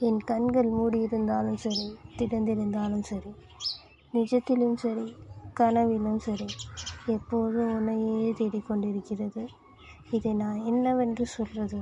என் கண்கள் மூடியிருந்தாலும் சரி திறந்திருந்தாலும் சரி நிஜத்திலும் சரி கனவிலும் சரி எப்போதும் உன்னையே தேடிக்கொண்டிருக்கிறது. இதை நான் என்னவென்று சொல்வது?